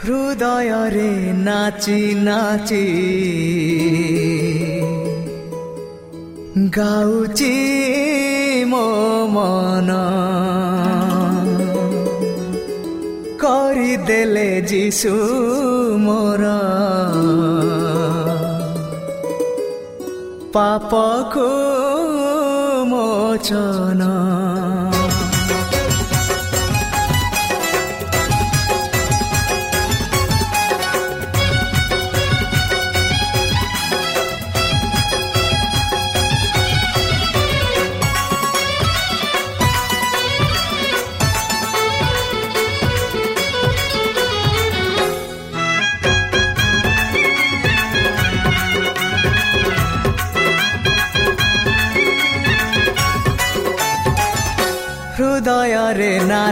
ହୃଦୟରେ ନାଚି ନାଚି ଗାଉଛି ମୋ ମନ କରିଦେଲେ ଯିଶୁ ମୋର ପାପକୁ ମୋଚନ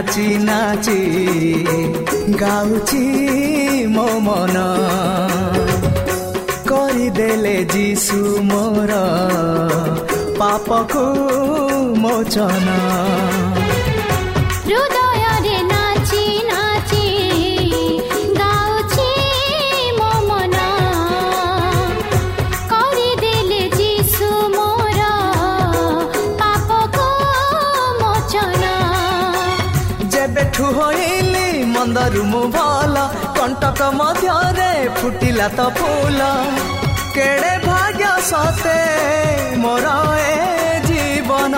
ହୃଦୟରେ ନାଚି ନାଚି ଗାଉଛି ମୋ ମନ କରିଦେଲେ ଯିଶୁ ମୋର ପାପକୁ ମୋଚନ ଯେବେଠୁ ହୋଇଲି ମନ୍ଦରୁ ମୁଁ ଭଲ କଣ୍ଟକ ମଧ୍ୟରେ ଫୁଟିଲା ତ ଫୁଲ। କେଡ଼େ ଭାଗ୍ୟ ସତେ ମୋର ଏ ଜୀବନ?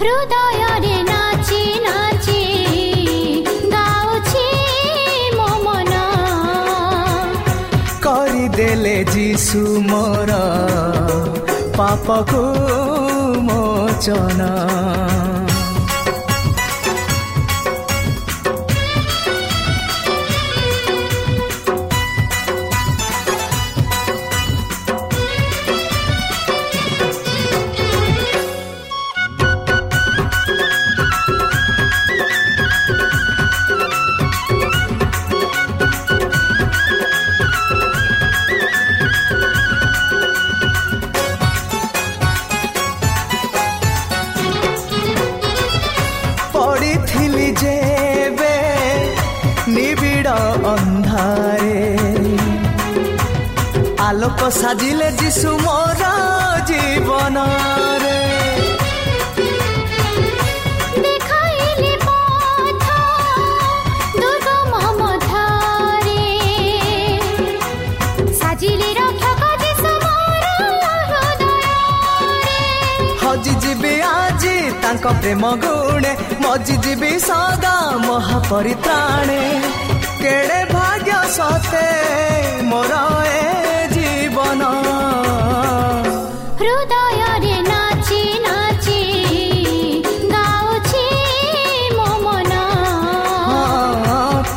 ହୃଦୟରେ ନାଚି ନାଚି ଗାଉଛି ମୋ ମନ। କରିଦେଲେ ଯିଶୁ ମୋର ପାପକୁ ମୋଚନ। ଆଲୋକ ସାଜିଲେ ଯିଶୁ ମୋର ଜୀବନରେ। ହୃଦୟରେ। ହଜିଯିବି ଆଜି ତାଙ୍କ ପ୍ରେମ ଗୁଣେ ମଜିଯିବି ସଦା ମହାପରିତ୍ରାଣେ। କେଡ଼େ ଭାଗ୍ୟ ସତେ ମୋର ଏ ଜୀବନ ହୃଦୟରେ ନାଚି ନାଚି ଗାଉଛି ମୋ ମନ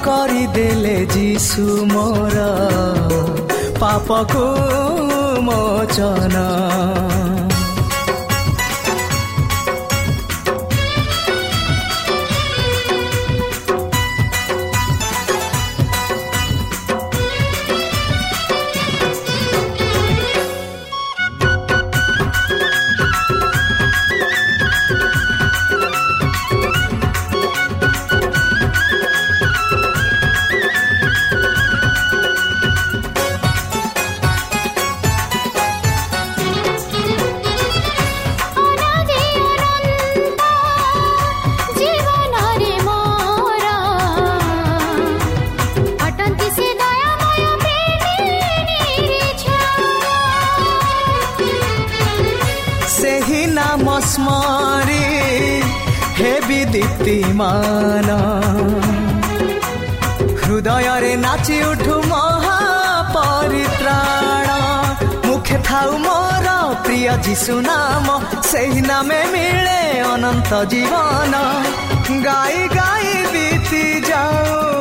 କରିଦେଲେ ଯିଶୁ ମୋର ପାପକୁ ମୋଚନ আসমারে হেবি দীপ্তিমানা হৃদয়রে নাচি উঠু মহাপরিত্রাণ। মুখে থাউ মোর প্রিয় যিশু নাম, সেই নামে মিলে অনন্ত জীবন। গাই গাই বিতি যাও।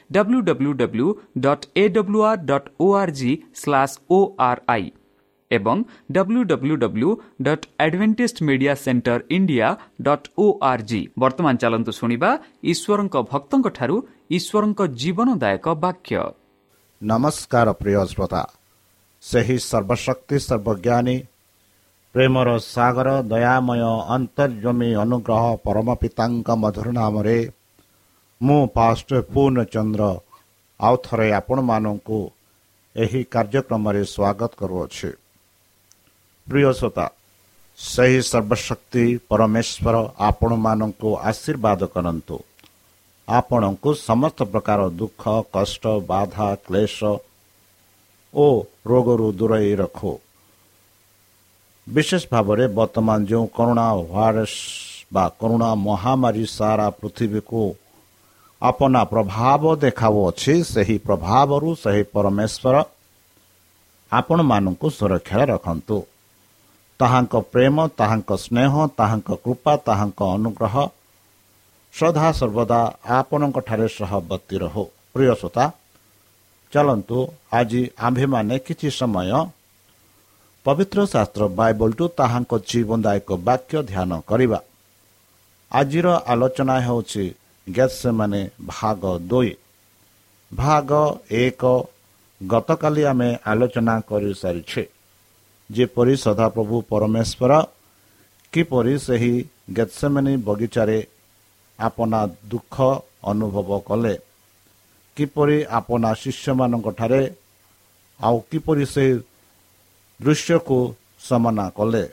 W W W dot A W R dot O R G slash O R I ଏବଂ W W W dot Adventist media centre India dot O R G ବର୍ତ୍ତମାନ ଚାଲନ୍ତୁ ଶୁଣିବା ଈଶ୍ୱରଙ୍କ ଭକ୍ତଙ୍କଠାରୁ ଈଶ୍ୱରଙ୍କ ଜୀବନଦାୟକ ବାକ୍ୟ। ନମସ୍କାର ପ୍ରିୟ ଶ୍ରୋତା। ସେହି ସର୍ବଶକ୍ତି ସର୍ବଜ୍ଞାନୀ ପ୍ରେମର ସାଗର ଦୟାମୟ ଅନ୍ତର୍ଜମୀ ଅନୁଗ୍ରହ ପରମ ପିତାଙ୍କ ମଧୁର ନାମରେ ମୁଁ ପାଷ୍ଟ ପୂର୍ଣ୍ଣଚନ୍ଦ୍ର ଆଉ ଥରେ ଆପଣମାନଙ୍କୁ ଏହି କାର୍ଯ୍ୟକ୍ରମରେ ସ୍ୱାଗତ କରୁଅଛି। ପ୍ରିୟ ଶ୍ରୋତା ସେହି ସର୍ବଶକ୍ତି ପରମେଶ୍ୱର ଆପଣମାନଙ୍କୁ ଆଶୀର୍ବାଦ କରନ୍ତୁ। ଆପଣଙ୍କୁ ସମସ୍ତ ପ୍ରକାର ଦୁଃଖ କଷ୍ଟ ବାଧା କ୍ଲେଶ ଓ ରୋଗରୁ ଦୂରେଇ ରଖୁ। ବିଶେଷ ଭାବରେ ବର୍ତ୍ତମାନ ଯେଉଁ କରୁଣା ଭାଇରସ୍ ବା କରୁଣା ମହାମାରୀ ସାରା ପୃଥିବୀକୁ ଆପନା ପ୍ରଭାବ ଦେଖାଉଅଛି ସେହି ପ୍ରଭାବରୁ ସେହି ପରମେଶ୍ୱର ଆପଣମାନଙ୍କୁ ସୁରକ୍ଷାରେ ରଖନ୍ତୁ। ତାହାଙ୍କ ପ୍ରେମ ତାହାଙ୍କ ସ୍ନେହ ତାହାଙ୍କ କୃପା ତାହାଙ୍କ ଅନୁଗ୍ରହ ସଦା ସର୍ବଦା ଆପଣଙ୍କଠାରେ ସହବର୍ତ୍ତୀ ରହୁ। ପ୍ରିୟ ଶ୍ରୋତା ଚାଲନ୍ତୁ ଆଜି ଆମ୍ଭେମାନେ କିଛି ସମୟ ପବିତ୍ର ଶାସ୍ତ୍ର ବାଇବଲଠୁ ତାହାଙ୍କ ଜୀବନଦାୟକ ବାକ୍ୟ ଧ୍ୟାନ କରିବା। ଆଜିର ଆଲୋଚନା ହେଉଛି ଗ୍ୟାସମାନେ ଭାଗ ଦୁଇ ଭାଗ ଏକ ଗତକାଲି ଆମେ ଆଲୋଚନା କରିସାରିଛେ ଯେପରି ସଦାପ୍ରଭୁ ପରମେଶ୍ୱର କିପରି ସେହି ଗେତ୍ସେମାନେ ବଗିଚାରେ ଆପଣା ଦୁଃଖ ଅନୁଭବ କଲେ କିପରି ଆପଣା ଶିଷ୍ୟମାନଙ୍କଠାରେ ଆଉ କିପରି ସେ ଦୃଶ୍ୟକୁ ସାମନା କଲେ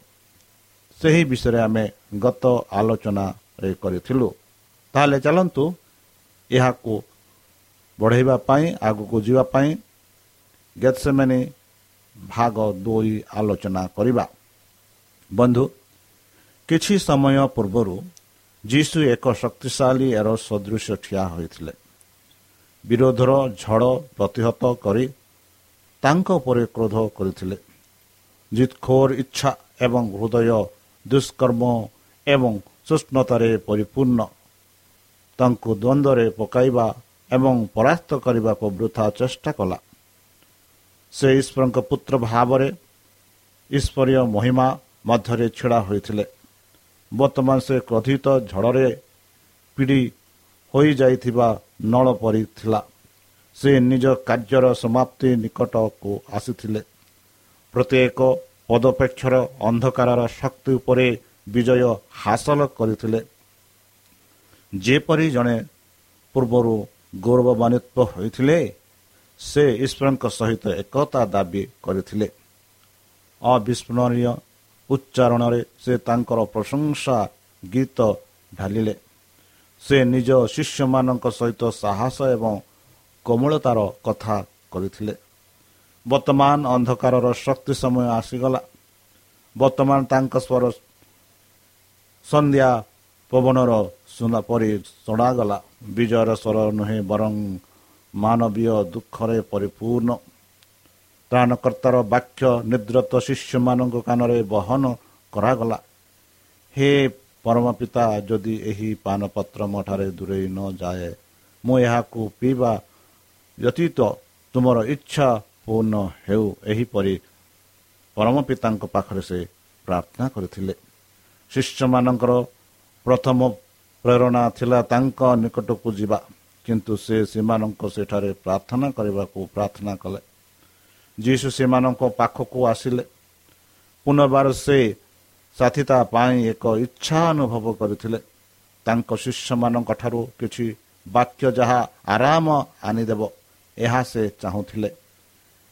ସେହି ବିଷୟରେ ଆମେ ଗତ ଆଲୋଚନାରେ କରିଥିଲୁ ତାହେଲେ ଚାଲନ୍ତୁ ଏହାକୁ ବଢ଼େଇବା ପାଇଁ ଆଗକୁ ଯିବା ପାଇଁ ଗେତ୍ସେମାନେ ଭାଗ ଦୁଇ ଆଲୋଚନା କରିବା। ବନ୍ଧୁ କିଛି ସମୟ ପୂର୍ବରୁ ଯୀଶୁ ଏକ ଶକ୍ତିଶାଳୀ ଏର ସଦୃଶ ଠିଆ ହୋଇଥିଲେ। ବିରୋଧର ଝଡ଼ ପ୍ରତିହତ କରି ତାଙ୍କ ଉପରେ କ୍ରୋଧ କରିଥିଲେ। ଜିତଖୋର ଇଚ୍ଛା ଏବଂ ହୃଦୟ ଦୁଷ୍କର୍ମ ଏବଂ ସୁଷ୍ଣୁତାରେ ପରିପୂର୍ଣ୍ଣ। ତାଙ୍କୁ ଦ୍ୱନ୍ଦ୍ୱରେ ପକାଇବା ଏବଂ ପରାସ୍ତ କରିବାକୁ ବୃଥା ଚେଷ୍ଟା କଲା। ସେ ଈଶ୍ୱରଙ୍କ ପୁତ୍ର ଭାବରେ ଈଶ୍ୱରୀୟ ମହିମା ମଧ୍ୟରେ ଛିଡ଼ା ହୋଇଥିଲେ। ବର୍ତ୍ତମାନ ସେ କ୍ରୋଧିତ ଝଡ଼ରେ ପିଢ଼ି ହୋଇଯାଇଥିବା ନଳ ପରି ଥିଲା। ସେ ନିଜ କାର୍ଯ୍ୟର ସମାପ୍ତି ନିକଟକୁ ଆସିଥିଲେ। ପ୍ରତ୍ୟେକ ପଦପେକ୍ଷର ଅନ୍ଧକାରର ଶକ୍ତି ଉପରେ ବିଜୟ ହାସଲ କରିଥିଲେ। ଯେପରି ଜଣେ ପୂର୍ବରୁ ଗୌରବାନ୍ୱିତ ହୋଇଥିଲେ ସେ ଈଶ୍ୱରଙ୍କ ସହିତ ଏକତା ଦାବି କରିଥିଲେ। ଅବିସ୍ମରଣୀୟ ଉଚ୍ଚାରଣରେ ସେ ତାଙ୍କର ପ୍ରଶଂସା ଗୀତ ଢାଲିଲେ। ସେ ନିଜ ଶିଷ୍ୟମାନଙ୍କ ସହିତ ସାହସ ଏବଂ କୋମଳତାର କଥା କରିଥିଲେ। ବର୍ତ୍ତମାନ ଅନ୍ଧକାରର ଶକ୍ତି ସମୟ ଆସିଗଲା। ବର୍ତ୍ତମାନ ତାଙ୍କ ସ୍ୱର ସନ୍ଧ୍ୟା ପବନର ସୁନା ପରି ଶୁଣାଗଲା ବିଜୟର ସ୍ୱର ନୁହେଁ ବରଂ ମାନବୀୟ ଦୁଃଖରେ ପରିପୂର୍ଣ୍ଣ। ତ୍ରାଣକର୍ତ୍ତାର ବାକ୍ୟ ନିଦ୍ରତ ଶିଷ୍ୟମାନଙ୍କ କାନରେ ବହନ କରାଗଲା। ହେ ପରମ ପିତା ଯଦି ଏହି ପାନପତ୍ର ମଠାରେ ଦୂରେଇ ନ ଯାଏ ମୁଁ ଏହାକୁ ପିଇବା ବ୍ୟତୀତ ତୁମର ଇଚ୍ଛା ପୂର୍ଣ୍ଣ ହେଉ। ଏହିପରି ପରମ ପିତାଙ୍କ ପାଖରେ ସେ ପ୍ରାର୍ଥନା କରିଥିଲେ। ଶିଷ୍ୟମାନଙ୍କର ପ୍ରଥମ ପ୍ରେରଣା ଥିଲା ତାଙ୍କ ନିକଟକୁ ଯିବା। କିନ୍ତୁ ସେ ସେମାନଙ୍କ ସେଠାରେ ପ୍ରାର୍ଥନା କରିବାକୁ ପ୍ରାର୍ଥନା କଲେ। ଯୀଶୁ ସେମାନଙ୍କ ପାଖକୁ ଆସିଲେ। ପୁନର୍ବାର ସେ ସାଥିତା ପାଇଁ ଏକ ଇଚ୍ଛା ଅନୁଭବ କରିଥିଲେ। ତାଙ୍କ ଶିଷ୍ୟମାନଙ୍କ ଠାରୁ କିଛି ବାକ୍ୟ ଯାହା ଆରାମ ଆଣିଦେବ ଏହା ସେ ଚାହୁଁଥିଲେ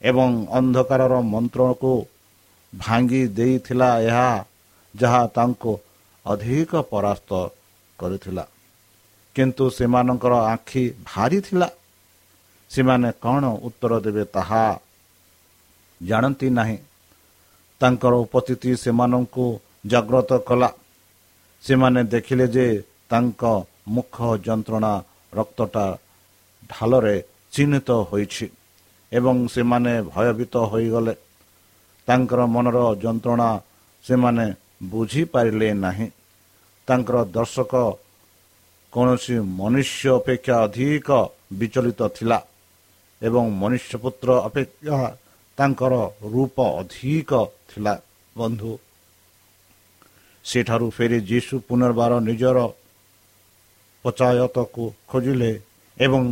ଏବଂ ଅନ୍ଧକାରର ମନ୍ତ୍ରକୁ ଭାଙ୍ଗି ଦେଇଥିଲା ଏହା ଯାହା ତାଙ୍କୁ ଅଧିକ ପରାସ୍ତ କରିଥିଲା। କିନ୍ତୁ ସେମାନଙ୍କର ଆଖି ଭାରି ଥିଲା। ସେମାନେ କ'ଣ ଉତ୍ତର ଦେବେ ତାହା ଜାଣନ୍ତି ନାହିଁ। ତାଙ୍କର ଉପସ୍ଥିତି ସେମାନଙ୍କୁ ଜାଗ୍ରତ କଲା। ସେମାନେ ଦେଖିଲେ ଯେ ତାଙ୍କ ମୁଖ ଯନ୍ତ୍ରଣା ରକ୍ତଟା ଢାଲରେ ଚିହ୍ନିତ ହୋଇଛି ଏବଂ ସେମାନେ ଭୟଭୀତ ହୋଇଗଲେ। ତାଙ୍କର ମନର ଯନ୍ତ୍ରଣା ସେମାନେ ବୁଝିପାରିଲେ ନାହିଁ। ତାଙ୍କର ଦର୍ଶକ କୌଣସି ମନୁଷ୍ୟ ଅପେକ୍ଷା ଅଧିକ ବିଚଳିତ ଥିଲା ଏବଂ ମନୁଷ୍ୟପୁତ୍ର ଅପେକ୍ଷା ତାଙ୍କର ରୂପ ଅଧିକ ଥିଲା। ବନ୍ଧୁ ସେଠାରୁ ଫେରି ଯୀଶୁ ପୁନର୍ବାର ନିଜର ପଚାୟତକୁ ଖୋଜିଲେ ଏବଂ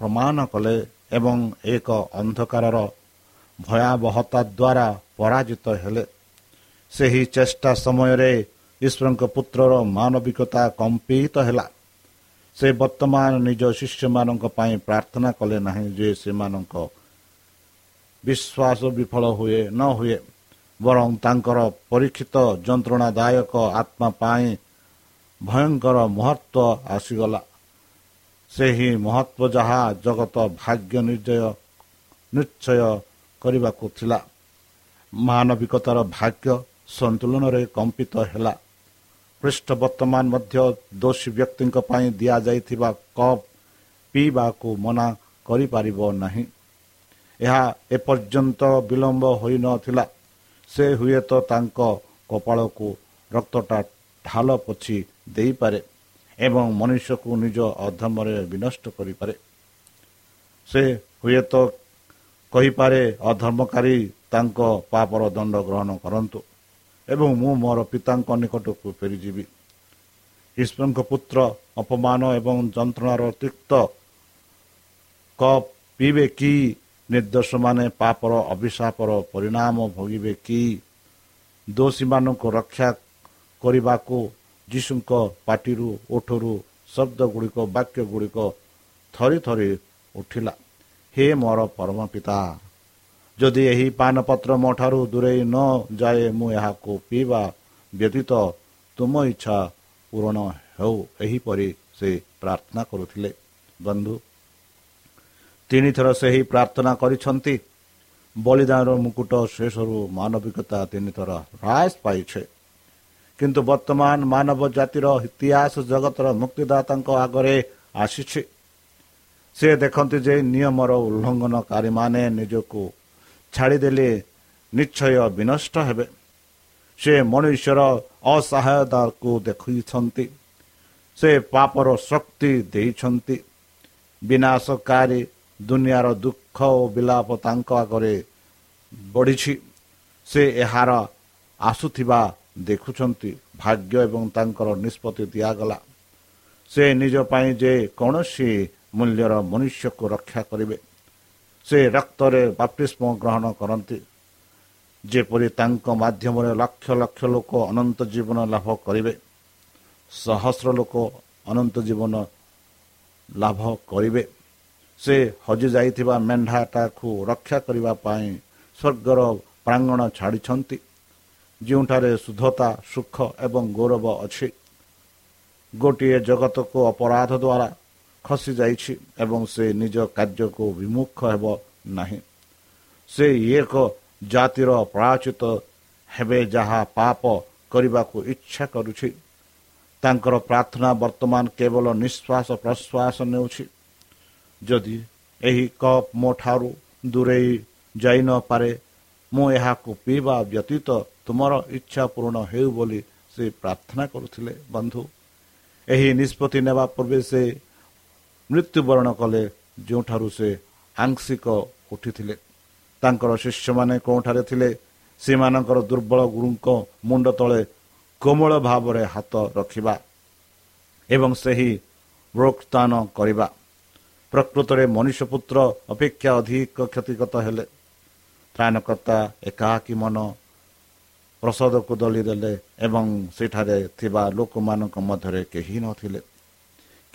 ପ୍ରମାଣ କଲେ ଏବଂ ଏକ ଅନ୍ଧକାରର ଭୟାବହତା ଦ୍ୱାରା ପରାଜିତ ହେଲେ। ସେହି ଚେଷ୍ଟା ସମୟରେ ଈଶ୍ୱରଙ୍କ ପୁତ୍ରର ମାନବିକତା କମ୍ପିତ ହେଲା। ସେ ବର୍ତ୍ତମାନ ନିଜ ଶିଷ୍ୟମାନଙ୍କ ପାଇଁ ପ୍ରାର୍ଥନା କଲେ ନାହିଁ ଯେ ସେମାନଙ୍କ ବିଶ୍ୱାସ ବିଫଳ ହୁଏ ନ ହୁଏ। ବରଂ ତାଙ୍କର ପରୀକ୍ଷିତ ଯନ୍ତ୍ରଣାଦାୟକ ଆତ୍ମା ପାଇଁ ଭୟଙ୍କର ମହତ୍ଵ ଆସିଗଲା। ସେହି ମହତ୍ଵ ଯାହା ଜଗତ ଭାଗ୍ୟ ନିର୍ଜୟ ନିଶ୍ଚୟ କରିବାକୁ ଥିଲା। ମାନବିକତାର ଭାଗ୍ୟ ସନ୍ତୁଳନରେ କମ୍ପିତ ହେଲା। ପୃଷ୍ଠ ବର୍ତ୍ତମାନ ମଧ୍ୟ ଦୋଷୀ ବ୍ୟକ୍ତିଙ୍କ ପାଇଁ ଦିଆଯାଇଥିବା କପ୍ ପିଇବାକୁ ମନା କରିପାରିବ ନାହିଁ ଏହା ଏପର୍ଯ୍ୟନ୍ତ ବିଳମ୍ବ ହୋଇନଥିଲା ସେ ହୁଏତ ତାଙ୍କ କପାଳକୁ ରକ୍ତଟା ଢାଲ ପୋଛି ଦେଇପାରେ ଏବଂ ମନୁଷ୍ୟକୁ ନିଜ ଅଧମରେ ବିନଷ୍ଟ କରିପାରେ ସେ ହୁଏତ କହିପାରେ ଅଧର୍ମକାରୀ ତାଙ୍କ ପାପର ଦଣ୍ଡ ଗ୍ରହଣ କରନ୍ତୁ ଏବଂ ମୁଁ ମୋର ପିତାଙ୍କ ନିକଟକୁ ଫେରିଯିବି। ଈଶ୍ୱରଙ୍କ ପୁତ୍ର ଅପମାନ ଏବଂ ଯନ୍ତ୍ରଣାର ତିକ୍ତ କପ୍ ପିଇବେ କି? ନିର୍ଦ୍ଦୋଷମାନେ ପାପର ଅଭିଶାପର ପରିଣାମ ଭୋଗିବେ କି? ଦୋଷୀମାନଙ୍କୁ ରକ୍ଷା କରିବାକୁ ଯୀଶୁଙ୍କ ପାଟିରୁ ଓଠରୁ ଶବ୍ଦ ଗୁଡ଼ିକ ବାକ୍ୟ ଗୁଡ଼ିକ ଥରି ଥରି ଉଠିଲା। ହେ ମୋର ପରମ ପିତା! ଯଦି ଏହି ପାନପତ୍ର ମୋ ଠାରୁ ଦୂରେଇ ନ ଯାଏ ମୁଁ ଏହାକୁ ପିଇବା ବ୍ୟତୀତ ତୁମ ଇଚ୍ଛା ପୂରଣ ହେଉ। ଏହିପରି ସେ ପ୍ରାର୍ଥନା କରୁଥିଲେ। ବନ୍ଧୁ ତିନିଥର ସେହି ପ୍ରାର୍ଥନା କରିଛନ୍ତି। ବଳିଦାନର ମୁକୁଟ ଶେଷରୁ ମାନବିକତା ତିନିଥର ହ୍ରାସ ପାଇଛେ। କିନ୍ତୁ ବର୍ତ୍ତମାନ ମାନବ ଜାତିର ଇତିହାସ ଜଗତର ମୁକ୍ତିଦାତାଙ୍କ ଆଗରେ ଆସିଛି। ସେ ଦେଖନ୍ତି ଯେ ନିୟମର ଉଲ୍ଲଙ୍ଘନକାରୀମାନେ ନିଜକୁ ଛାଡ଼ିଦେଲେ ନିଶ୍ଚୟ ବିନଷ୍ଟ ହେବେ। ସେ ମନୁଷ୍ୟର ଅସହାୟତାକୁ ଦେଖାଇଛନ୍ତି ସେ ପାପର ଶକ୍ତି ଦେଇଛନ୍ତି। ବିନାଶକାରୀ ଦୁନିଆର ଦୁଃଖ ଓ ବିଲାପ ତାଙ୍କ ଆଗରେ ବଢ଼ିଛି। ସେ ଏହାର ଆସୁଥିବା ଦେଖୁଛନ୍ତି ଭାଗ୍ୟ ଏବଂ ତାଙ୍କର ନିଷ୍ପତ୍ତି ଦିଆଗଲା। ସେ ନିଜ ପାଇଁ ଯେ କୌଣସି ମୂଲ୍ୟର ମନୁଷ୍ୟକୁ ରକ୍ଷା କରିବେ। ସେ ରକ୍ତରେ ବାପ୍ତିଷ୍ମ ଗ୍ରହଣ କରନ୍ତି। ଯେପରି ତାଙ୍କ ମାଧ୍ୟମରେ ଲକ୍ଷ ଲକ୍ଷ ଲୋକ ଅନନ୍ତ ଜୀବନ ଲାଭ କରିବେ ସହସ୍ର ଲୋକ ଅନନ୍ତ ଜୀବନ ଲାଭ କରିବେ। ସେ ହଜିଯାଇଥିବା ମେଣ୍ଢାଟାକୁ ରକ୍ଷା କରିବା ପାଇଁ ସ୍ୱର୍ଗର ପ୍ରାଙ୍ଗଣ ଛାଡ଼ିଛନ୍ତି। ଯେଉଁଠାରେ ଶୁଦ୍ଧତା ସୁଖ ଏବଂ ଗୌରବ ଅଛି। ଗୋଟିଏ ଜଗତକୁ ଅପରାଧ ଦ୍ୱାରା ଖସିଯାଇଛି ଏବଂ ସେ ନିଜ କାର୍ଯ୍ୟକୁ ବିମୁଖ ହେବ ନାହିଁ। ସେ ଏକ ଜାତିର ପ୍ରାୟଚିତ ହେବେ ଯାହା ପାପ କରିବାକୁ ଇଚ୍ଛା କରୁଛି। ତାଙ୍କର ପ୍ରାର୍ଥନା ବର୍ତ୍ତମାନ କେବଳ ନିଶ୍ୱାସ ପ୍ରଶ୍ୱାସ ନେଉଛି। ଯଦି ଏହି କପ୍ ମୋ ଠାରୁ ଦୂରେଇ ଯାଇନପାରେ ମୁଁ ଏହାକୁ ପିଇବା ବ୍ୟତୀତ ତୁମର ଇଚ୍ଛା ପୂରଣ ହେଉ ବୋଲି ସେ ପ୍ରାର୍ଥନା କରୁଥିଲେ ବନ୍ଧୁ। ଏହି ନିଷ୍ପତ୍ତି ନେବା ପୂର୍ବେ ସେ ମୃତ୍ୟୁବରଣ କଲେ ଯେଉଁଠାରୁ ସେ ଆଂଶିକ ଉଠିଥିଲେ। ତାଙ୍କର ଶିଷ୍ୟମାନେ କେଉଁଠାରେ ଥିଲେ ସେମାନଙ୍କର ଦୁର୍ବଳ ଗୁରୁଙ୍କ ମୁଣ୍ଡ ତଳେ କୋମଳ ଭାବରେ ହାତ ରଖିବା ଏବଂ ସେହି ରୋକ୍ତାନ କରିବା। ପ୍ରକୃତରେ ମନୁଷ୍ୟପୁତ୍ର ଅପେକ୍ଷା ଅଧିକ କ୍ଷତିଗତ ହେଲେ। ତ୍ରାଣକର୍ତ୍ତା ଏକାକୀ ମନ ପ୍ରସାଦକୁ ଦଳିଦେଲେ ଏବଂ ସେଠାରେ ଥିବା ଲୋକମାନଙ୍କ ମଧ୍ୟରେ କେହି ନଥିଲେ।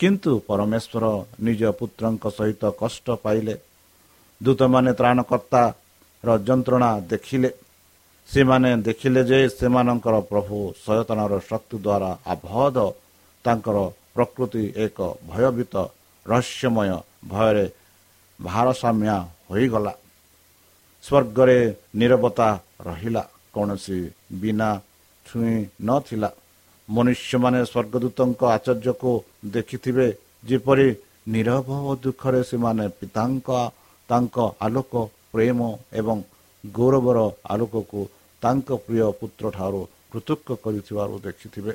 କିନ୍ତୁ ପରମେଶ୍ୱର ନିଜ ପୁତ୍ରଙ୍କ ସହିତ କଷ୍ଟ ପାଇଲେ। ଦୂତମାନେ ତ୍ରାଣକର୍ତ୍ତାର ଯନ୍ତ୍ରଣା ଦେଖିଲେ। ସେମାନେ ଦେଖିଲେ ଯେ ସେମାନଙ୍କର ପ୍ରଭୁ ସଚେତନର ଶକ୍ତି ଦ୍ୱାରା ଆବଦ୍ଧ ତାଙ୍କର ପ୍ରକୃତି ଏକ ଭୟଭୀତ ରହସ୍ୟମୟ ଭୟରେ ଭାରସାମ୍ୟା ହୋଇଗଲା। ସ୍ୱର୍ଗରେ ନିରବତା ରହିଲା। କୌଣସି ବିନା ଛୁଇଁ ନଥିଲା। ମନୁଷ୍ୟମାନେ ସ୍ୱର୍ଗଦୂତଙ୍କ ଆଚର୍ଯ୍ୟକୁ ଦେଖିଥିବେ ଯେପରି ନିରବ ଓ ଦୁଃଖରେ ସେମାନେ ପିତାଙ୍କ ତାଙ୍କ ଆଲୋକ ପ୍ରେମ ଏବଂ ଗୌରବର ଆଲୋକକୁ ତାଙ୍କ ପ୍ରିୟ ପୁତ୍ରଠାରୁ ପୃଥକ କରିଥିବାରୁ ଦେଖିଥିବେ।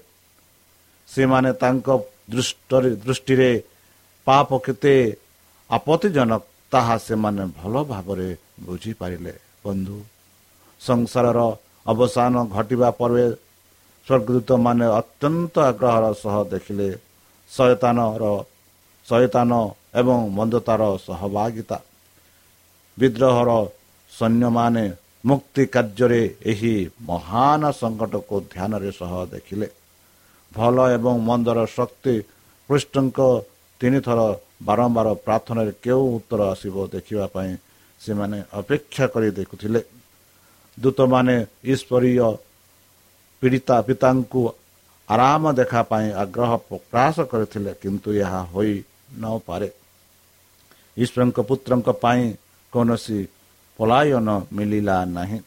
ସେମାନେ ତାଙ୍କ ଦୃଷ୍ଟିରେ ପାପ କେତେ ଆପତ୍ତିଜନକ ତାହା ସେମାନେ ଭଲ ଭାବରେ ବୁଝିପାରିଲେ। ବନ୍ଧୁ ସଂସାରର ଅବସାନ ଘଟିବା ପରେ ସ୍ୱର୍ଗଦୂତ ମାନେ ଅତ୍ୟନ୍ତ ଆଗ୍ରହର ସହ ଦେଖିଲେ ଶୟତାନର ଶୟତାନ ଏବଂ ମନ୍ଦତାର ସହଭାଗିତା। ବିଦ୍ରୋହର ସୈନ୍ୟମାନେ ମୁକ୍ତି କାର୍ଯ୍ୟରେ ଏହି ମହାନ ସଙ୍କଟକୁ ଧ୍ୟାନରେ ସହ ଦେଖିଲେ। ଭଲ ଏବଂ ମନ୍ଦର ଶକ୍ତି କୃଷ୍ଣଙ୍କ ତିନିଥର ବାରମ୍ବାର ପ୍ରାର୍ଥନାରେ କେଉଁ ଉତ୍ତର ଆସିବ ଦେଖିବା ପାଇଁ ସେମାନେ ଅପେକ୍ଷା କରି ଦେଖୁଥିଲେ। ଦୂତମାନେ ଈଶ୍ୱରୀୟ ପୀଡ଼ିତା ପିତାଙ୍କୁ ଆରାମ ଦେଖା ପାଇଁ ଆଗ୍ରହ ପ୍ରକାଶ କରିଥିଲେ କିନ୍ତୁ ଏହା ହୋଇ ନପାରେ ଈଶ୍ୱରଙ୍କ ପୁତ୍ରଙ୍କ ପାଇଁ କୌଣସି ପଲାୟନ ମିଳିଲା ନାହିଁ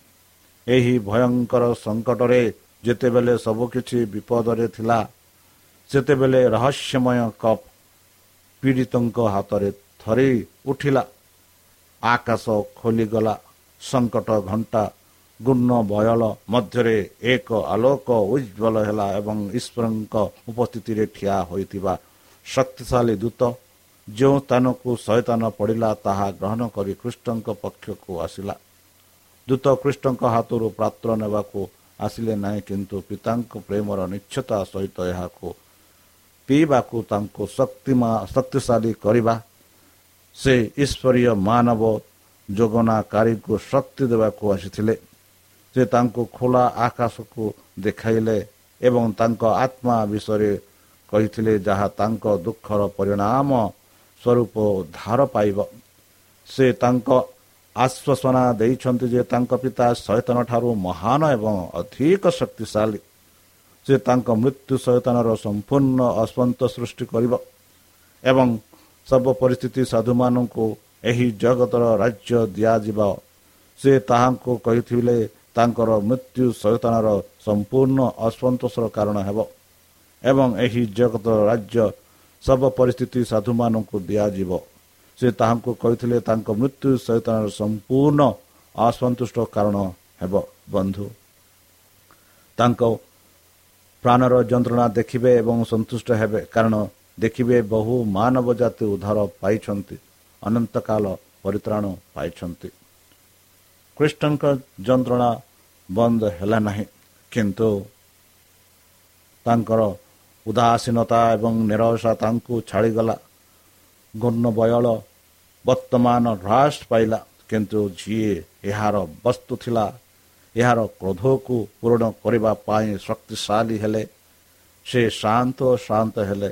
ଏହି ଭୟଙ୍କର ସଙ୍କଟରେ ଯେତେବେଳେ ସବୁକିଛି ବିପଦରେ ଥିଲା ସେତେବେଳେ ରହସ୍ୟମୟ କପ୍ ପୀଡ଼ିତଙ୍କ ହାତରେ ଥରି ଉଠିଲା ଆକାଶ ଖୋଲିଗଲା ସଙ୍କଟ ଘଣ୍ଟା ଗୁର୍ଣ୍ଣ ବୟଳ ମଧ୍ୟରେ ଏକ ଆଲୋକ ଉଜ୍ଜଵଳ ହେଲା ଏବଂ ଈଶ୍ୱରଙ୍କ ଉପସ୍ଥିତିରେ ଠିଆ ହୋଇଥିବା ଶକ୍ତିଶାଳୀ ଦୂତ ଯେଉଁ ସ୍ଥାନକୁ ଶୈତାନ ପଡ଼ିଲା ତାହା ଗ୍ରହଣ କରି କୃଷ୍ଣଙ୍କ ପକ୍ଷକୁ ଆସିଲା। ଦୂତ କୃଷ୍ଣଙ୍କ ହାତରୁ ପାତ୍ର ନେବାକୁ ଆସିଲେ ନାହିଁ କିନ୍ତୁ ପିତାଙ୍କ ପ୍ରେମର ନିଶ୍ଚତା ସହିତ ଏହାକୁ ପିଇବାକୁ ତାଙ୍କୁ ଶକ୍ତିମା ଶକ୍ତିଶାଳୀ କରିବା ସେ ଈଶ୍ୱରୀୟ ମାନବ ଯୋଗନାକାରୀଙ୍କୁ ଶକ୍ତି ଦେବାକୁ ଆସିଥିଲେ। ସେ ତାଙ୍କୁ ଖୋଲା ଆକାଶକୁ ଦେଖାଇଲେ ଏବଂ ତାଙ୍କ ଆତ୍ମା ବିଷୟରେ କହିଥିଲେ ଯାହା ତାଙ୍କ ଦୁଃଖର ପରିଣାମ ସ୍ୱରୂପ ଧାର ପାଇବ। ସେ ତାଙ୍କ ଆଶ୍ୱାସନା ଦେଇଛନ୍ତି ଯେ ତାଙ୍କ ପିତା ସୈତନ ଠାରୁ ମହାନ ଏବଂ ଅଧିକ ଶକ୍ତିଶାଳୀ। ସେ ତାଙ୍କ ମୃତ୍ୟୁ ସୈତନର ସମ୍ପୂର୍ଣ୍ଣ ଅସ୍ୱନ୍ତ ସୃଷ୍ଟି କରିବ ଏବଂ ସବୁ ପରିସ୍ଥିତି ସାଧୁମାନଙ୍କୁ ଏହି ଜଗତର ରାଜ୍ୟ ଦିଆଯିବ। ସେ ତାହାଙ୍କୁ କହିଥିଲେ ତାଙ୍କର ମୃତ୍ୟୁ ସୈତନର ସମ୍ପୂର୍ଣ୍ଣ ଅସନ୍ତୋଷର କାରଣ ହେବ। ଏବଂ ଏହି ଜଗତର ରାଜ୍ୟ ସବୁ ପରିସ୍ଥିତି ସାଧୁମାନଙ୍କୁ ଦିଆଯିବ। ସେ ତାହାଙ୍କୁ କହିଥିଲେ ତାଙ୍କ ମୃତ୍ୟୁ ସୈତନର ସମ୍ପୂର୍ଣ୍ଣ ଅସନ୍ତୁଷ୍ଟ କାରଣ ହେବ ବନ୍ଧୁ। ତାଙ୍କ ପ୍ରାଣର ଯନ୍ତ୍ରଣା ଦେଖିବେ ଏବଂ ସନ୍ତୁଷ୍ଟ ହେବେ କାରଣ ଦେଖିବେ ବହୁ ମାନବ ଜାତି ଉଦ୍ଧାର ପାଇଛନ୍ତି ଅନନ୍ତକାଳ ପରିତ୍ରାଣ ପାଇଛନ୍ତି। କୃଷ୍ଣଙ୍କ ଯନ୍ତ୍ରଣା ବନ୍ଦ ହେଲା ନାହିଁ। କିନ୍ତୁ ତାଙ୍କର ଉଦାସୀନତା ଏବଂ ନିରସା ତାଙ୍କୁ ଛାଡ଼ିଗଲା। ବୟଳ ବର୍ତ୍ତମାନ ହ୍ରାସ ପାଇଲା। କିନ୍ତୁ ଯିଏ ଏହାର ବସ୍ତୁ ଥିଲା ଏହାର କ୍ରୋଧକୁ ପୂରଣ କରିବା ପାଇଁ ଶକ୍ତିଶାଳୀ ହେଲେ ସେ ଶାନ୍ତ ଶାନ୍ତ ହେଲେ।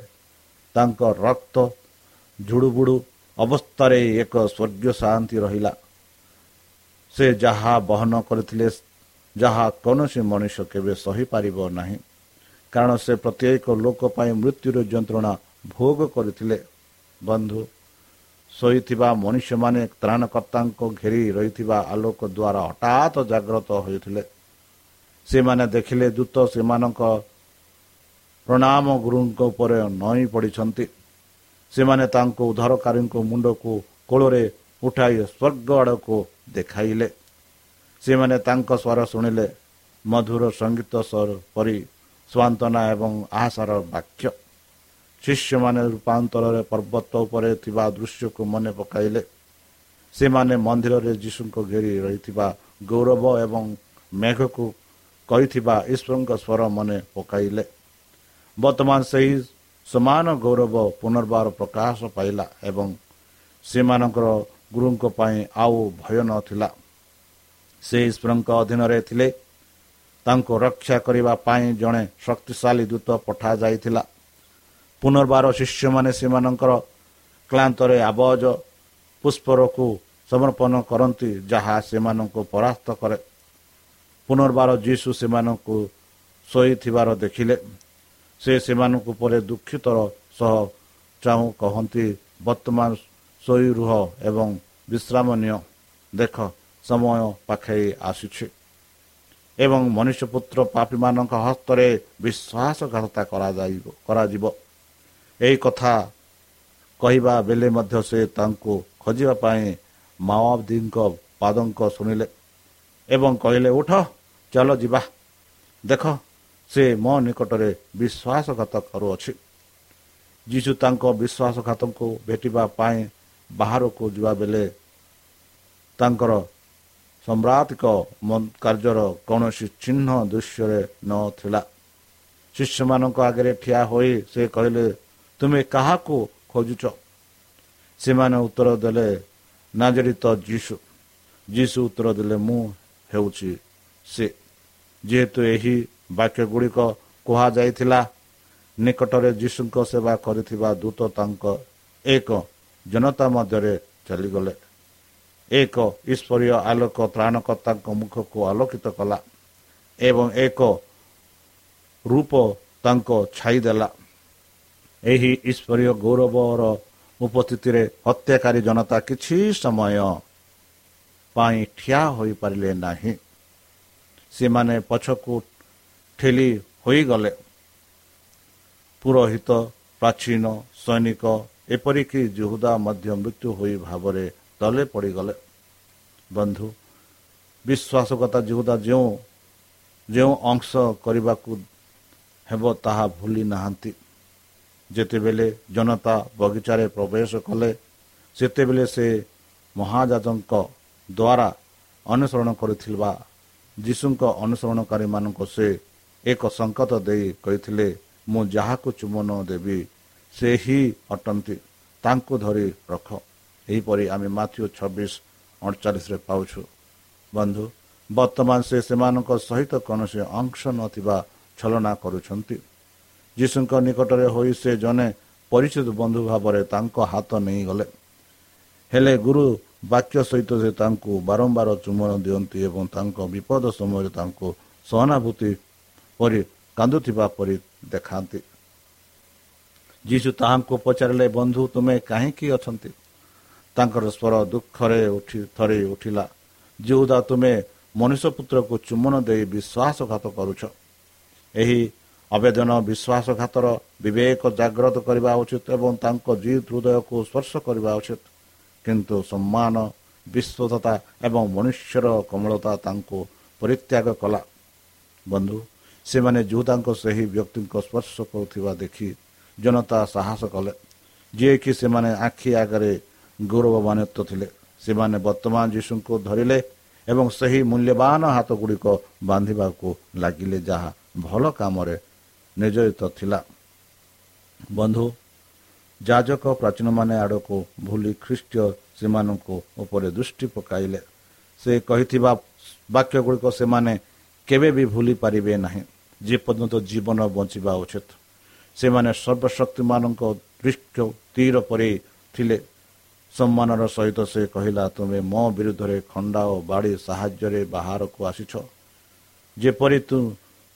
ତାଙ୍କ ରକ୍ତ ଝୁଡ଼ୁବୁଡ଼ୁ ଅବସ୍ଥାରେ ଏକ ସ୍ୱର୍ଗୀୟ ଶାନ୍ତି ରହିଲା। ସେ ଯାହା ବହନ କରିଥିଲେ ଯାହା କୌଣସି ମଣିଷ କେବେ ସହିପାରିବ ନାହିଁ। କାରଣ ସେ ପ୍ରତ୍ୟେକ ଲୋକ ପାଇଁ ମୃତ୍ୟୁର ଯନ୍ତ୍ରଣା ଭୋଗ କରିଥିଲେ। ବନ୍ଧୁ ଶୋଇଥିବା ମନୁଷ୍ୟମାନେ ତ୍ରାଣକର୍ତ୍ତାଙ୍କ ଘେରି ରହିଥିବା ଆଲୋକ ଦ୍ୱାରା ହଠାତ୍ ଜାଗ୍ରତ ହୋଇଥିଲେ। ସେମାନେ ଦେଖିଲେ ଦୂତ ସେମାନଙ୍କ ପ୍ରଣାମ ଗୁରୁଙ୍କ ଉପରେ ନଈ ପଡ଼ିଛନ୍ତି। ସେମାନେ ତାଙ୍କ ଉଦ୍ଧାରକାରୀଙ୍କ ମୁଣ୍ଡକୁ କୋଳରେ ଉଠାଇ ସ୍ୱର୍ଗ ଆଡ଼କୁ ଦେଖାଇଲେ। ସେମାନେ ତାଙ୍କ ସ୍ୱର ଶୁଣିଲେ ମଧୁର ସଙ୍ଗୀତ ପରି ସ୍ୱାନ୍ତନା ଏବଂ ଆଶାର ବାକ୍ୟ। ଶିଷ୍ୟମାନେ ରୂପାନ୍ତରରେ ପର୍ବତ ଉପରେ ଥିବା ଦୃଶ୍ୟକୁ ମନେ ପକାଇଲେ। ସେମାନେ ମନ୍ଦିରରେ ଯୀଶୁଙ୍କ ଘେରି ରହିଥିବା ଗୌରବ ଏବଂ ମେଘକୁ କହିଥିବା ଈଶ୍ୱରଙ୍କ ସ୍ୱର ମନେ ପକାଇଲେ। ବର୍ତ୍ତମାନ ସେହି ସମାନ ଗୌରବ ପୁନର୍ବାର ପ୍ରକାଶ ପାଇଲା ଏବଂ ସେମାନଙ୍କର ଗୁରୁଙ୍କ ପାଇଁ ଆଉ ଭୟ ନଥିଲା। ସେ ଈଶ୍ୱରଙ୍କ ଅଧୀନରେ ଥିଲେ। ତାଙ୍କୁ ରକ୍ଷା କରିବା ପାଇଁ ଜଣେ ଶକ୍ତିଶାଳୀ ଦୂତ ପଠାଯାଇଥିଲା ପୁନର୍ବାର ଶିଷ୍ୟମାନେ ସେମାନଙ୍କର କ୍ଳାନ୍ତରେ ଆବଜ ପୁଷ୍ପରକୁ ସମର୍ପଣ କରନ୍ତି ଯାହା ସେମାନଙ୍କୁ ପରାସ୍ତ କରେ। ପୁନର୍ବାର ଯୀଶୁ ସେମାନଙ୍କୁ ଶୋଇଥିବାର ଦେଖିଲେ। ସେ ସେମାନଙ୍କୁ ପରେ ଦୁଃଖିତର ସହ ଚାହୁଁ କହନ୍ତି ବର୍ତ୍ତମାନ ଶୋଇ ରୁହ ଏବଂ ବିଶ୍ରାମ ନିଅ ଦେଖ ସମୟ ପାଖେଇ ଆସୁଛି। ଏବଂ ମନୁଷ୍ୟପୁତ୍ର ପାପୀମାନଙ୍କ ହସ୍ତରେ ବିଶ୍ୱାସଘାତତା କରାଯାଇ କରାଯିବ। ଏହି କଥା କହିବା ବେଳେ ମଧ୍ୟ ସେ ତାଙ୍କୁ ଖୋଜିବା ପାଇଁ ମାଓବାଦୀଙ୍କ ପାଦଙ୍କ ଶୁଣିଲେ ଏବଂ କହିଲେ ଉଠ ଚାଲ ଯିବା। ଦେଖ ସେ ମୋ ନିକଟରେ ବିଶ୍ୱାସଘାତ କରୁଅଛି। ଯୀଶୁ ତାଙ୍କ ବିଶ୍ୱାସଘାତଙ୍କୁ ଭେଟିବା ପାଇଁ ବାହାରକୁ ଯିବା ବେଳେ ତାଙ୍କର ସମ୍ରାତିକ କାର୍ଯ୍ୟର କୌଣସି ଚିହ୍ନ ଦୃଶ୍ୟରେ ନଥିଲା। ଶିଷ୍ୟମାନଙ୍କ ଆଗରେ ଠିଆ ହୋଇ ସେ କହିଲେ ତୁମେ କାହାକୁ ଖୋଜୁଛ? ସେମାନେ ଉତ୍ତର ଦେଲେ ନାଜରିତ ଯୀଶୁ। ଯୀଶୁ ଉତ୍ତର ଦେଲେ ମୁଁ ହେଉଛି ସେ। ଯେହେତୁ ଏହି ବାକ୍ୟ ଗୁଡ଼ିକ କୁହାଯାଇଥିଲା ନିକଟରେ ଯୀଶୁଙ୍କ ସେବା କରିଥିବା ଦୂତ ତାଙ୍କ ଏକ ଜନତା ମଧ୍ୟରେ ଚାଲିଗଲେ। ଏକ ଈଶ୍ୱରୀୟ ଆଲୋକ ତ୍ରାଣକର୍ତ୍ତାଙ୍କ ମୁଖକୁ ଆଲୋକିତ କଲା ଏବଂ ଏକ ରୂପ ତାଙ୍କ ଛାଇଦେଲା। ଏହି ଈଶ୍ୱରୀୟ ଗୌରବର ଉପସ୍ଥିତିରେ ହତ୍ୟାକାରୀ ଜନତା କିଛି ସମୟ ପାଇଁ ଠିଆ ହୋଇପାରିଲେ ନାହିଁ। ସେମାନେ ପଛକୁ ଠେଲି ହୋଇଗଲେ। ପୁରୋହିତ ପ୍ରାଚୀନ ସୈନିକ ଏପରିକି ଯୁହୁଦା ମଧ୍ୟ ମୃତ୍ୟୁ ହୋଇ ଭାବରେ ତଳେ ପଡ଼ିଗଲେ। ବନ୍ଧୁ ବିଶ୍ୱାସକତା ଯୁହୁଦା ଯେଉଁ ଯେଉଁ ଅଂଶ କରିବାକୁ ହେବ ତାହା ଭୁଲି ନାହାନ୍ତି। ଯେତେବେଳେ ଜନତା ବଗିଚାରେ ପ୍ରବେଶ କଲେ ସେତେବେଳେ ସେ ମହାଜାଜଙ୍କ ଦ୍ୱାରା ଅନୁସରଣ କରିଥିବା ଯୀଶୁଙ୍କ ଅନୁସରଣକାରୀମାନଙ୍କୁ ସେ ଏକ ସଙ୍କଟ ଦେଇ କହିଥିଲେ ମୁଁ ଯାହାକୁ ଚୁମନ ଦେବି ସେ ହିଁ ଅଟନ୍ତି। ତାଙ୍କୁ ଧରି ରଖ। ଏହିପରି ଆମେ ମାଥ୍ୟୁ ଛବିଶ ଅଣଚାଳିଶରେ ପାଉଛୁ। ବନ୍ଧୁ ବର୍ତ୍ତମାନ ସେ ସେମାନଙ୍କ ସହିତ କୌଣସି ଅଂଶ ନଥିବା ଛଳନା କରୁଛନ୍ତି। ଯୀଶୁଙ୍କ ନିକଟରେ ହୋଇ ସେ ଜଣେ ପରିଚିତ ବନ୍ଧୁ ଭାବରେ ତାଙ୍କ ହାତ ନେଇଗଲେ। ହେଲେ ଗୁରୁ ବାକ୍ୟ ସହିତ ସେ ତାଙ୍କୁ ବାରମ୍ବାର ଚୁମନ ଦିଅନ୍ତି ଏବଂ ତାଙ୍କ ବିପଦ ସମୟରେ ତାଙ୍କୁ ସହାନୁଭୂତି ପରି କାନ୍ଦୁଥିବା ପରି ଦେଖାନ୍ତି। ଯୀଶୁ ତାହାଙ୍କୁ ପଚାରିଲେ ବନ୍ଧୁ ତୁମେ କାହିଁକି ଅଛନ୍ତି? ତାଙ୍କର ସ୍ୱର ଦୁଃଖରେ ଉଠି ଥରେ ଉଠିଲା ଯେଉଁଦା ତୁମେ ମନୁଷ୍ୟ ପୁତ୍ରକୁ ଚୁମନ ଦେଇ ବିଶ୍ୱାସଘାତ କରୁଛ। ଏହି ଆବେଦନ ବିଶ୍ୱାସଘାତର ବିବେକ ଜାଗ୍ରତ କରିବା ଉଚିତ ଏବଂ ତାଙ୍କ ଜିତ ହୃଦୟକୁ ସ୍ପର୍ଶ କରିବା ଉଚିତ। କିନ୍ତୁ ସମ୍ମାନ ବିଶ୍ୱତା ଏବଂ ମନୁଷ୍ୟର କୋମଳତା ତାଙ୍କୁ ପରିତ୍ୟାଗ କଲା। ବନ୍ଧୁ ସେମାନେ ଯୁଦାଙ୍କ ସେହି ବ୍ୟକ୍ତିଙ୍କ ସ୍ପର୍ଶ କରୁଥିବା ଦେଖି ଜନତା ସାହସ କଲେ। ଯିଏକି ସେମାନେ ଆଖି ଆଗରେ ଗୌରବମାନ୍ୱିତ ଥିଲେ ସେମାନେ ବର୍ତ୍ତମାନ ଯୀଶୁଙ୍କୁ ଧରିଲେ ଏବଂ ସେହି ମୂଲ୍ୟବାନ ହାତ ଗୁଡ଼ିକ ବାନ୍ଧିବାକୁ ଲାଗିଲେ ଯାହା ଭଲ କାମରେ ନିୟୋଜିତ ଥିଲା। ବନ୍ଧୁ ଯାଜକ ପ୍ରାଚୀନମାନେ ଆଡ଼କୁ ଭୁଲି ଖ୍ରୀଷ୍ଟ ସେମାନଙ୍କୁ ଉପରେ ଦୃଷ୍ଟି ପକାଇଲେ। ସେ କହିଥିବା ବାକ୍ୟ ଗୁଡ଼ିକ ସେମାନେ କେବେ ବି ଭୁଲି ପାରିବେ ନାହିଁ ଯେପର୍ଯ୍ୟନ୍ତ ଜୀବନ ବଞ୍ଚିବା ଉଚିତ। ସେମାନେ ସର୍ବଶକ୍ତିମାନଙ୍କ ଦୃଷ୍ଟି ତୀର ପରି ଥିଲେ। ସମ୍ମାନର ସହିତ ସେ କହିଲା ତୁମେ ମୋ ବିରୁଦ୍ଧରେ ଖଣ୍ଡା ଓ ବାଡ଼ି ସାହାଯ୍ୟରେ ବାହାରକୁ ଆସିଛ। ଯେପରି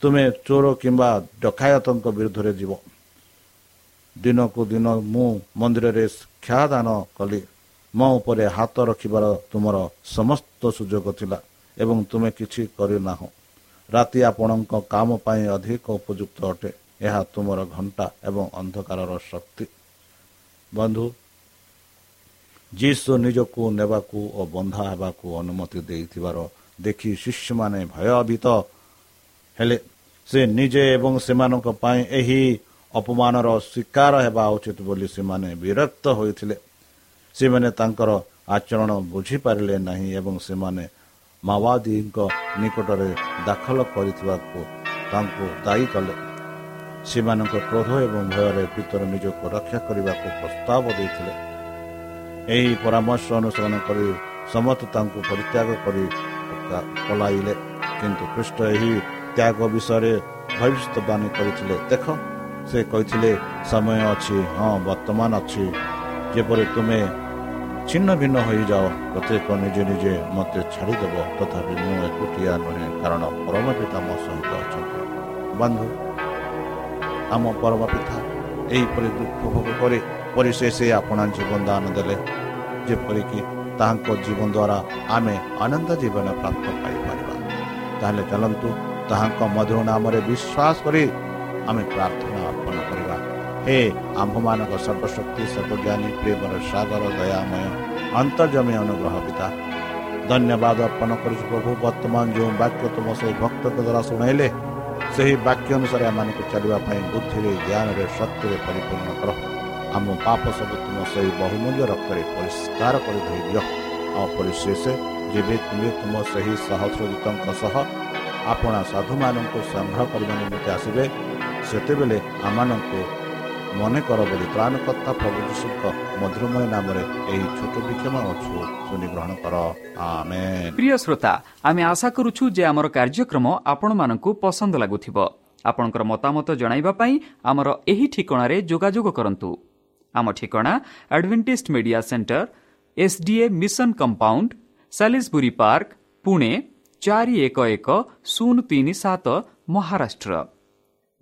ତୁମେ ଚୋର କିମ୍ବା ଡକାୟତଙ୍କ ବିରୁଦ୍ଧରେ ଯିବ। ଦିନକୁ ଦିନ ମୁଁ ମନ୍ଦିରରେ କ୍ଷାଦାନ କଲି। ମୋ ଉପରେ ହାତ ରଖିବାର ତୁମର ସମସ୍ତ ସୁଯୋଗ ଥିଲା ଏବଂ ତୁମେ କିଛି କରିନାହଁ। ରାତି ଆପଣଙ୍କ କାମ ପାଇଁ ଅଧିକ ଉପଯୁକ୍ତ ଅଟେ। ଏହା ତୁମର ଘଣ୍ଟା ଏବଂ ଅନ୍ଧକାରର ଶକ୍ତି। ବନ୍ଧୁ ଯୀଶୁ ନିଜକୁ ନେବାକୁ ଓ ବନ୍ଧା ହେବାକୁ ଅନୁମତି ଦେଇଥିବାର ଦେଖି ଶିଷ୍ୟମାନେ ଭୟଭୀତ ହେଲେ। ସେ ନିଜେ ଏବଂ ସେମାନଙ୍କ ପାଇଁ ଏହି ଅପମାନର ଶିକାର ହେବା ଉଚିତ ବୋଲି ସେମାନେ ବିରକ୍ତ ହୋଇଥିଲେ। ସେମାନେ ତାଙ୍କର ଆଚରଣ ବୁଝିପାରିଲେ ନାହିଁ ଏବଂ ସେମାନେ ମାଓବାଦୀଙ୍କ ନିକଟରେ ଦାଖଲ କରିଥିବାକୁ ତାଙ୍କୁ ଦାୟୀ କଲେ। ସେମାନଙ୍କ କ୍ରୋଧ ଏବଂ ଭୟରେ ଭିତର ନିଜକୁ ରକ୍ଷା କରିବାକୁ ପ୍ରସ୍ତାବ ଦେଇଥିଲେ। ଏହି ପରାମର୍ଶ ଅନୁସରଣ କରି ସମସ୍ତେ ତାଙ୍କୁ ପରିତ୍ୟାଗ କରି ପଲାଇଲେ। କିନ୍ତୁ ଖ୍ରୀଷ୍ଟ ଏହି ତ୍ୟାଗ ବିଷୟରେ ଭବିଷ୍ୟତବାଣୀ କରିଥିଲେ। ଦେଖ ସେ କହିଥିଲେ ସମୟ ଅଛି ହଁ ବର୍ତ୍ତମାନ ଅଛି। ଯେପରି ତୁମେ ଛିନ୍ନ ଭିନ୍ନ ହୋଇଯାଅ ପ୍ରତ୍ୟେକ ନିଜେ ନିଜେ ମୋତେ ଛାଡ଼ିଦେବ ତଥାପି ମୁଁ ଏକୁଟିଆ ନୁହେଁ କାରଣ ପରମ ପିତା ମୋ ସହିତ ଅଛନ୍ତି। ବନ୍ଧୁ ଆମ ପରମ ପିତା ଏହିପରି ଦୁଃଖ ଭୋଗ କରି ପରିଶେଷ ଆପଣା ଜୀବନ ଦାନ ଦେଲେ ଯେପରିକି ତାହାଙ୍କ ଜୀବନ ଦ୍ୱାରା ଆମେ ଆନନ୍ଦ ଜୀବନ ପ୍ରାପ୍ତ ପାଇପାରିବା। ତାହେଲେ ଚାଲନ୍ତୁ ତାହାଙ୍କ ମଧୁର ନାମରେ ବିଶ୍ୱାସ କରି ଆମେ ପ୍ରାର୍ଥନା ଅର୍ପଣ କରିବା। ହେ ଆମ୍ଭମାନଙ୍କ ସର୍ବଶକ୍ତି ସର୍ବଜ୍ଞାନୀ ପ୍ରେମର ସାଗର ଦୟାମୟ ଅନ୍ତର୍ଜମୀ ଅନୁଗ୍ରହ ପିତା ଧନ୍ୟବାଦ ଅର୍ପଣ କରୁଛୁ ପ୍ରଭୁ। ବର୍ତ୍ତମାନ ଯେଉଁ ବାକ୍ୟ ତୁମ ସେହି ଭକ୍ତଙ୍କ ଦ୍ୱାରା ଶୁଣାଇଲେ ସେହି ବାକ୍ୟ ଅନୁସାରେ ଆମମାନଙ୍କୁ ଚାଲିବା ପାଇଁ ବୁଦ୍ଧିରେ ଜ୍ଞାନରେ ଶକ୍ତିରେ ପରିପୂର୍ଣ୍ଣ କର। ଆମ ପାପ ସବୁ ତୁମ ସେହି ବହୁମୂଲ୍ୟ ରକ୍ତରେ ପରିଷ୍କାର କରି ଧୋଇଦିଅ। ଆଉ ପରିଶେଷ ଯେବେ ତୁମେ ତୁମ ସେହି ସହସ୍ରଦୂତଙ୍କ ସହ ଆପଣା ସାଧୁମାନଙ୍କୁ ସଂଗ୍ରହ କରିବା ନିମନ୍ତେ ଆସିବେ ସେତେବେଳେ ଆମମାନଙ୍କୁ ମନେ କର ବୋଲି ତ୍ରାଣକର୍ତ୍ତା ପ୍ରଭୁ ଯୀଶୁଙ୍କ ମଧୁରମୟ ନାମରେ ଏହି ଛୋଟ ବିକ୍ଷମ ଅଛୁ ଶୁଣି ଗ୍ରହଣ କର। ଆମେ ପ୍ରିୟ ଶ୍ରୋତା ଆମେ ଆଶା କରୁଛୁ ଯେ ଆମର କାର୍ଯ୍ୟକ୍ରମ ଆପଣମାନଙ୍କୁ ପସନ୍ଦ ଲାଗୁଥିବ। ଆପଣଙ୍କର ମତାମତ ଜଣାଇବା ପାଇଁ ଆମର ଏହି ଠିକଣାରେ ଯୋଗାଯୋଗ କରନ୍ତୁ। ଆମ ଠିକଣା Adventist media centre S D A mission compound Salisbury Park Pune ଚାରି ଏକ ଏକ ଶୂନ ତିନି ସାତ Maharashtra.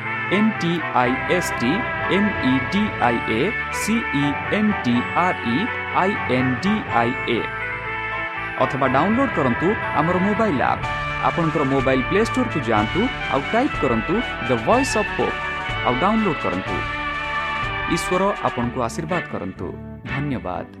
T M E D I A C E N T R E I N D I A ଅଥବା ଡାଉନଲୋଡ୍ କରନ୍ତୁ ଆମର ମୋବାଇଲ୍ ଆପ୍ ଆପଣଙ୍କର ମୋବାଇଲ୍ ପ୍ଲେ ଷ୍ଟୋରକୁ ଯାଆନ୍ତୁ ଆଉ ଟାଇପ୍ କରନ୍ତୁ ଦ ଭଏସ୍ ଅଫ୍ ହୋପ୍ ଆଉ ଡାଉନଲୋଡ୍ କରନ୍ତୁ। ଈଶ୍ୱର ଆପଣଙ୍କୁ ଆଶୀର୍ବାଦ କରନ୍ତୁ। ଧନ୍ୟବାଦ।